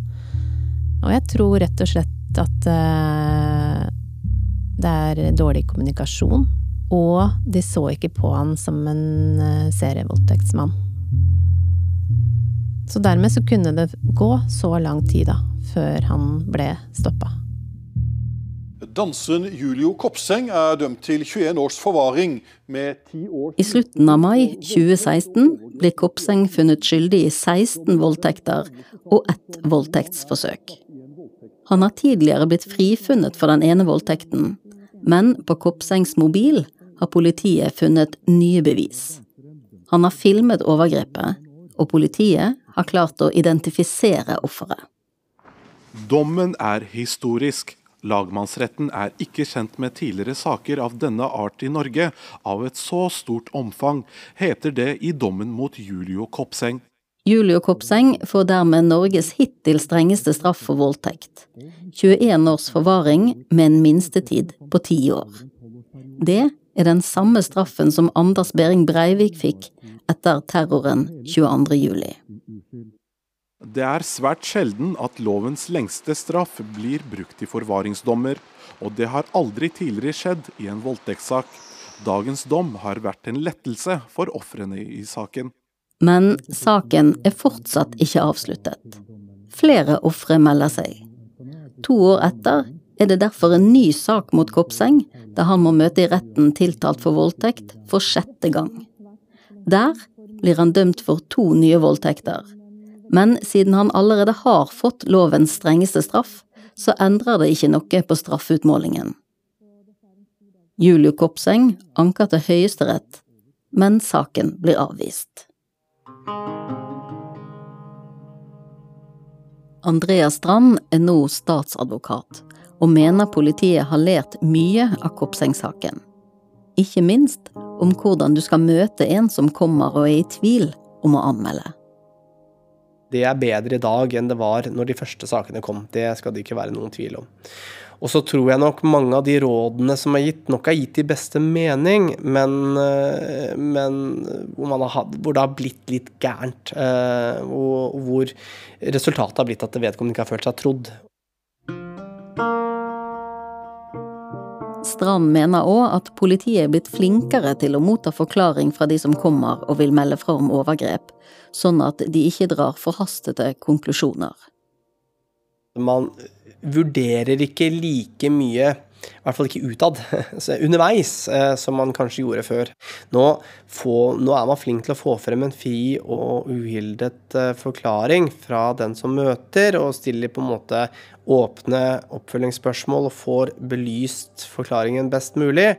Og jeg tror rett og slett at uh, det er dårlig kommunikasjon. Og de så ikke på han som en uh, serievoldtektsmann. Så dermed så kunne det gå så lang tid da, før han ble stoppa. Danseren Julio Kopseng er dømt til 21 års forvaring med 10 år I slutten av mai 2016 blir Kopseng funnet skyldig i 16 voldtekter og ett voldtektsforsøk. Han har tidligere blitt frifunnet for den ene voldtekten, men på Kopsengs mobil har politiet funnet nye bevis. Han har filmet overgrepet, og politiet har klart å identifisere offeret. Dommen er historisk. Lagmannsretten er ikke kjent med tidligere saker av denne art i Norge av et så stort omfang, heter det i dommen mot Julio Kopseng. Julio Kopseng får dermed Norges hittil strengeste straff for voldtekt. 21 års forvaring med en minstetid på ti år. Det er den samme straffen som Anders Behring Breivik fikk etter terroren 22. juli. Det er svært sjelden at lovens lengste straff blir brukt i forvaringsdommer, og det har aldri tidligere skjedd i en voldtektssak. Dagens dom har vært en lettelse for ofrene i saken. Men saken er fortsatt ikke avsluttet. Flere ofre melder seg. To år etter er det derfor en ny sak mot Kopseng, der han må møte i retten tiltalt for voldtekt for sjette gang. Der blir han dømt for to nye voldtekter. Men siden han allerede har fått lovens strengeste straff, så endrer det ikke noe på straffeutmålingen. Julio Kopseng anker til Høyesterett, men saken blir avvist. Andreas Strand er nå statsadvokat, og mener politiet har lært mye av Kopseng-saken. Ikke minst om hvordan du skal møte en som kommer og er i tvil om å anmelde. Det er bedre i dag enn det var når de første sakene kom. Det skal det ikke være noen tvil om. Og så tror jeg nok mange av de rådene som er gitt, nok er gitt i beste mening, men, eh, men hvor, har, hvor, det har blitt litt gærent. Eh, og hvor resultatet har blitt at vedkommende ikke har følt seg trodd. Strand mener òg at politiet er blitt flinkere til å motta forklaring fra de som kommer og vil melde fra om overgrep, sånn at de ikke drar forhastede konklusjoner. Man vurderer ikke like mye i hvert fall ikke utad, underveis, eh, som man kanskje gjorde før. Nå, få, nå, er man flink til å få frem en fri og uhildet eh, forklaring fra den som møter, og stiller på en måte åpne oppfølgingsspørsmål og får belyst forklaringen best mulig.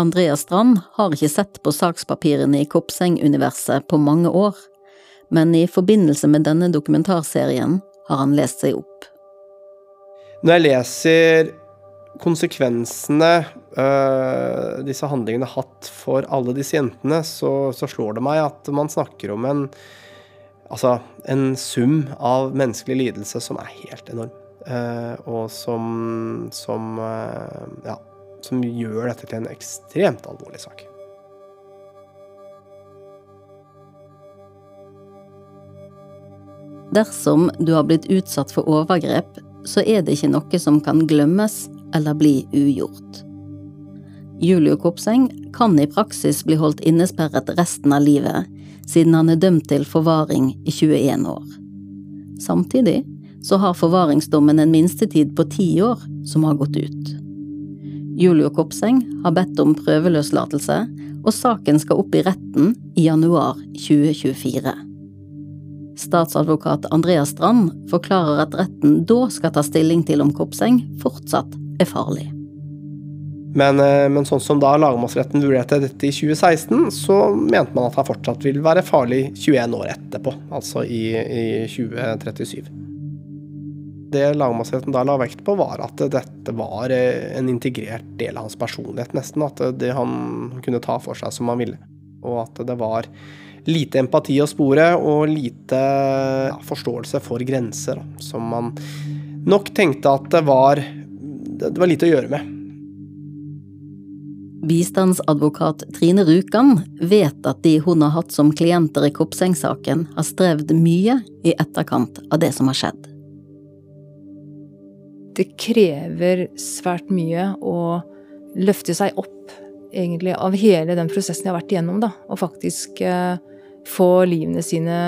Andreas Strand har ikke sett på sakspapirene i Kopseng-universet på mange år, men i forbindelse med denne dokumentarserien har han lest seg opp. Når jeg leser konsekvensene øh, disse handlingene har hatt for alle disse jentene, så, så, slår det meg at man snakker om en Altså en sum av menneskelig lidelse som er helt enorm. Uh, og som som uh, ja, som gjør dette til en ekstremt alvorlig sak. Dersom du har blitt utsatt for overgrep, så er det ikke noe som kan glemmes eller bli ugjort. Julio Kopseng kan i praksis bli holdt innesperret resten av livet, siden han er dømt til forvaring i 21 år. Samtidig så har forvaringsdommen en minstetid på ti år som har gått ut. Julio Kopseng har bedt om prøveløslatelse, og saken skal opp i retten i januar 2024. Statsadvokat Andreas Strand forklarer at retten da skal ta stilling til om Kopseng fortsatt er farlig. Men, eh, men, sånn som da lagmannsretten vurderte dette i 2016, så mente man at han fortsatt vil være farlig 21 år etterpå, altså i, i 2037. Det lagmannsretten da la vekt på, var at dette var eh, en integrert del av hans personlighet, nesten. At det han kunne ta for seg som han ville. Og at det var lite empati å spore, og lite ja, forståelse for grenser, da, som man nok tenkte at det var, det var lite å gjøre med. Bistandsadvokat Trine Rjukan vet at de hun har hatt som klienter i Kopseng-saken, har strevd mye i etterkant av det som har skjedd. Det krever svært mye å løfte seg opp, egentlig, av hele den prosessen jeg har vært igjennom, da, og faktisk eh, få livene sine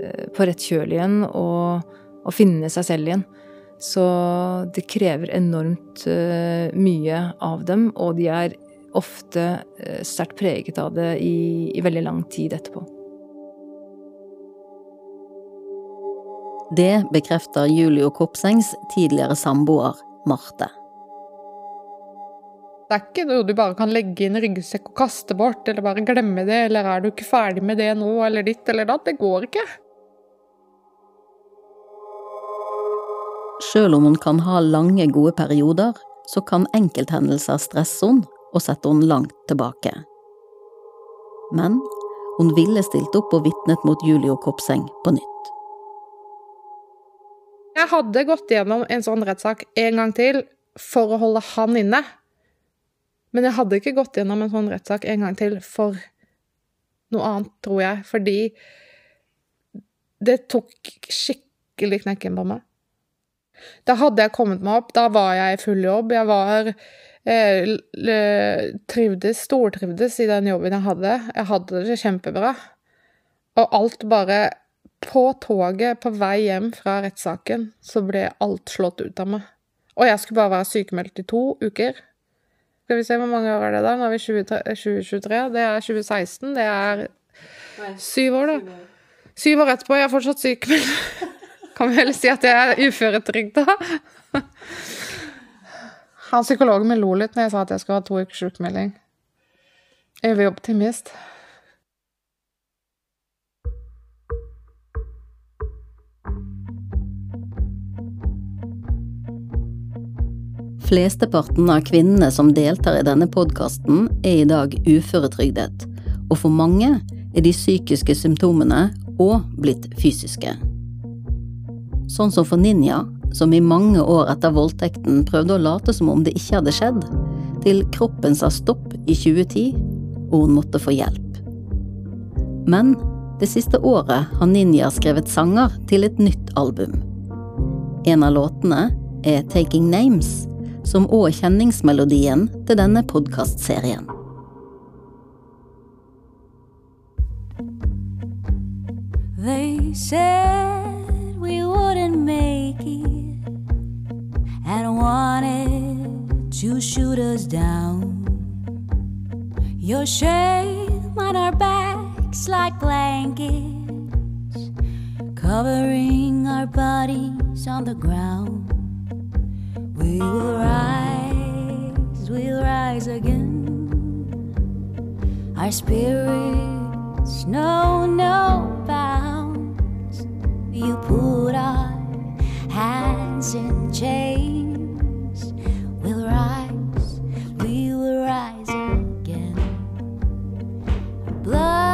eh, på rett kjøl igjen og, og, finne seg selv igjen. Så det krever enormt uh, mye av dem, og de er ofte uh, sterkt preget av det i, i veldig lang tid etterpå. Det bekrefter Julio Kopsengs tidligere samboer Marte. Det er ikke noe du bare kan legge i en ryggsekk og kaste bort, eller bare glemme det, eller er du ikke ferdig med det nå, eller ditt eller datt. Det går ikke. Sjøl om hun kan ha lange, gode perioder, så kan enkelthendelser stresse hun og sette hun langt tilbake. Men hun ville stilt opp og vitnet mot Julio Kopseng på nytt. Jeg hadde gått gjennom en sånn rettssak en gang til for å holde han inne. Men jeg hadde ikke gått gjennom en sånn rettssak en gang til for noe annet, tror jeg, fordi det tok skikkelig knekken på meg. Da hadde jeg kommet meg opp, da var jeg i full jobb. Jeg var eh, trivdes, stortrivdes i den jobben jeg hadde. Jeg hadde det kjempebra. Og alt bare På toget på vei hjem fra rettssaken så ble alt slått ut av meg. Og jeg skulle bare være sykemeldt i to uker. Skal vi se hvor mange år er det da? Nå er vi 2023. Det er 2016. Det er syv år, da. Syv år etterpå. Jeg er fortsatt sykemeldt. Kan vi heller si at jeg er uføretrygda? Han psykologen min lo litt når jeg sa at jeg skulle ha to ukers sykemelding. Evig optimist. Flesteparten av kvinnene som deltar i denne podkasten, er i dag uføretrygdet, og for mange er de psykiske symptomene òg blitt fysiske. Sånn som for Ninja, som i mange år etter voldtekten prøvde å late som om det ikke hadde skjedd, til kroppen sa stopp i 2010, og hun måtte få hjelp. Men det siste året har Ninja skrevet sanger til et nytt album. En av låtene er Taking Names, som òg kjenningsmelodien til denne podkastserien. They said we wouldn't make it and wanted to shoot us down. Your shame on our backs like blankets, covering our bodies on the ground. We will rise, we'll rise again. Our spirits know no bounds. You put our hands in chains. We'll rise, we will rise again. Blood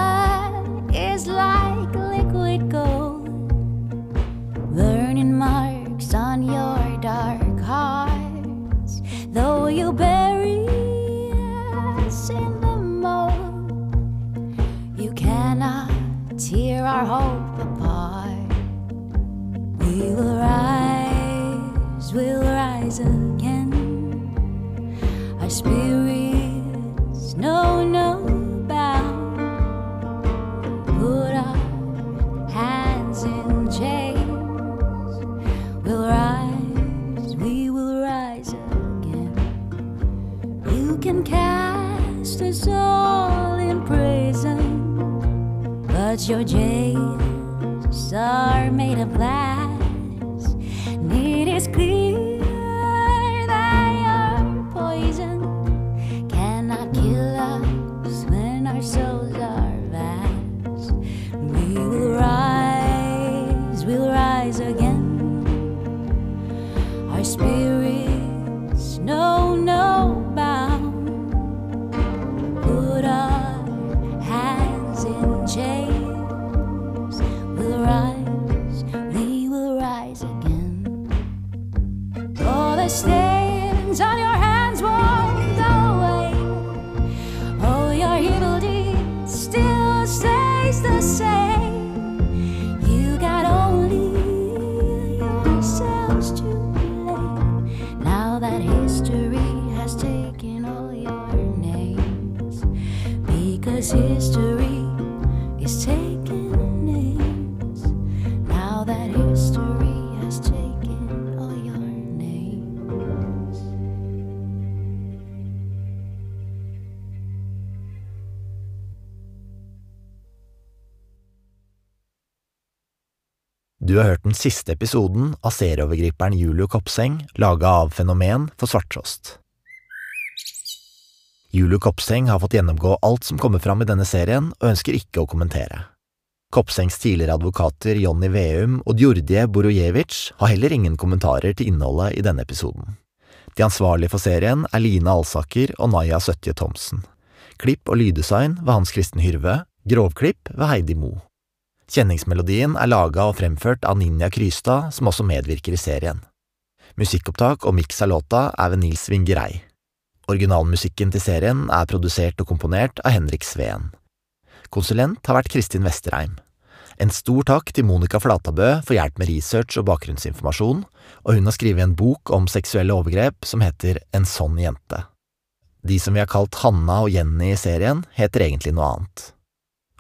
Du har hørt den siste episoden av serieovergriperen Julio Kopseng, laga av Fenomen for Svarttrost. Julio Kopseng har fått gjennomgå alt som kommer fram i denne serien, og ønsker ikke å kommentere. Kopsengs tidligere advokater Jonny Veum og Djordje Borojevic har heller ingen kommentarer til innholdet i denne episoden. De ansvarlige for serien er Line Alsaker og Naya Søtje Thomsen. Klipp og lyddesign ved Hans Kristen Hyrve, grovklipp ved Heidi Mo. Kjenningsmelodien er laga og fremført av Ninja Krystad, som også medvirker i serien. Musikkopptak og miks av låta er ved Nils Vingerei. Originalmusikken til serien er produsert og komponert av Henrik Sveen. Konsulent har vært Kristin Vesterheim. En stor takk til Monica Flatabø for hjelp med research og bakgrunnsinformasjon, og hun har skrevet en bok om seksuelle overgrep som heter En sånn jente. De som vi har kalt Hanna og Jenny i serien, heter egentlig noe annet.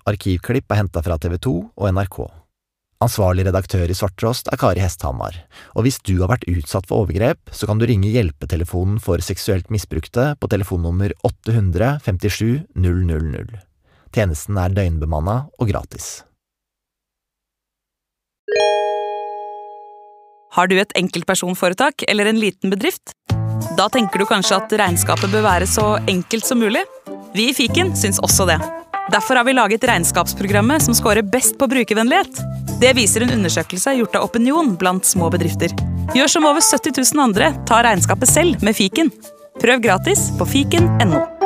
Arkivklipp er henta fra TV 2 og NRK. Ansvarlig redaktør i Svarttrost er Kari Hesthamar, og hvis du har vært utsatt for overgrep, så kan du ringe hjelpetelefonen for seksuelt misbrukte på telefonnummer 800 57 000. Tjenesten er døgnbemanna og gratis. Har du et enkeltpersonforetak eller en liten bedrift? Da tenker du kanskje at regnskapet bør være så enkelt som mulig? Vi i Fiken syns også det. Derfor har vi laget regnskapsprogrammet som scorer best på brukervennlighet. Det viser en undersøkelse gjort av Opinion blant små bedrifter. Gjør som over 70 000 andre, ta regnskapet selv med Fiken. Prøv gratis på fiken.no.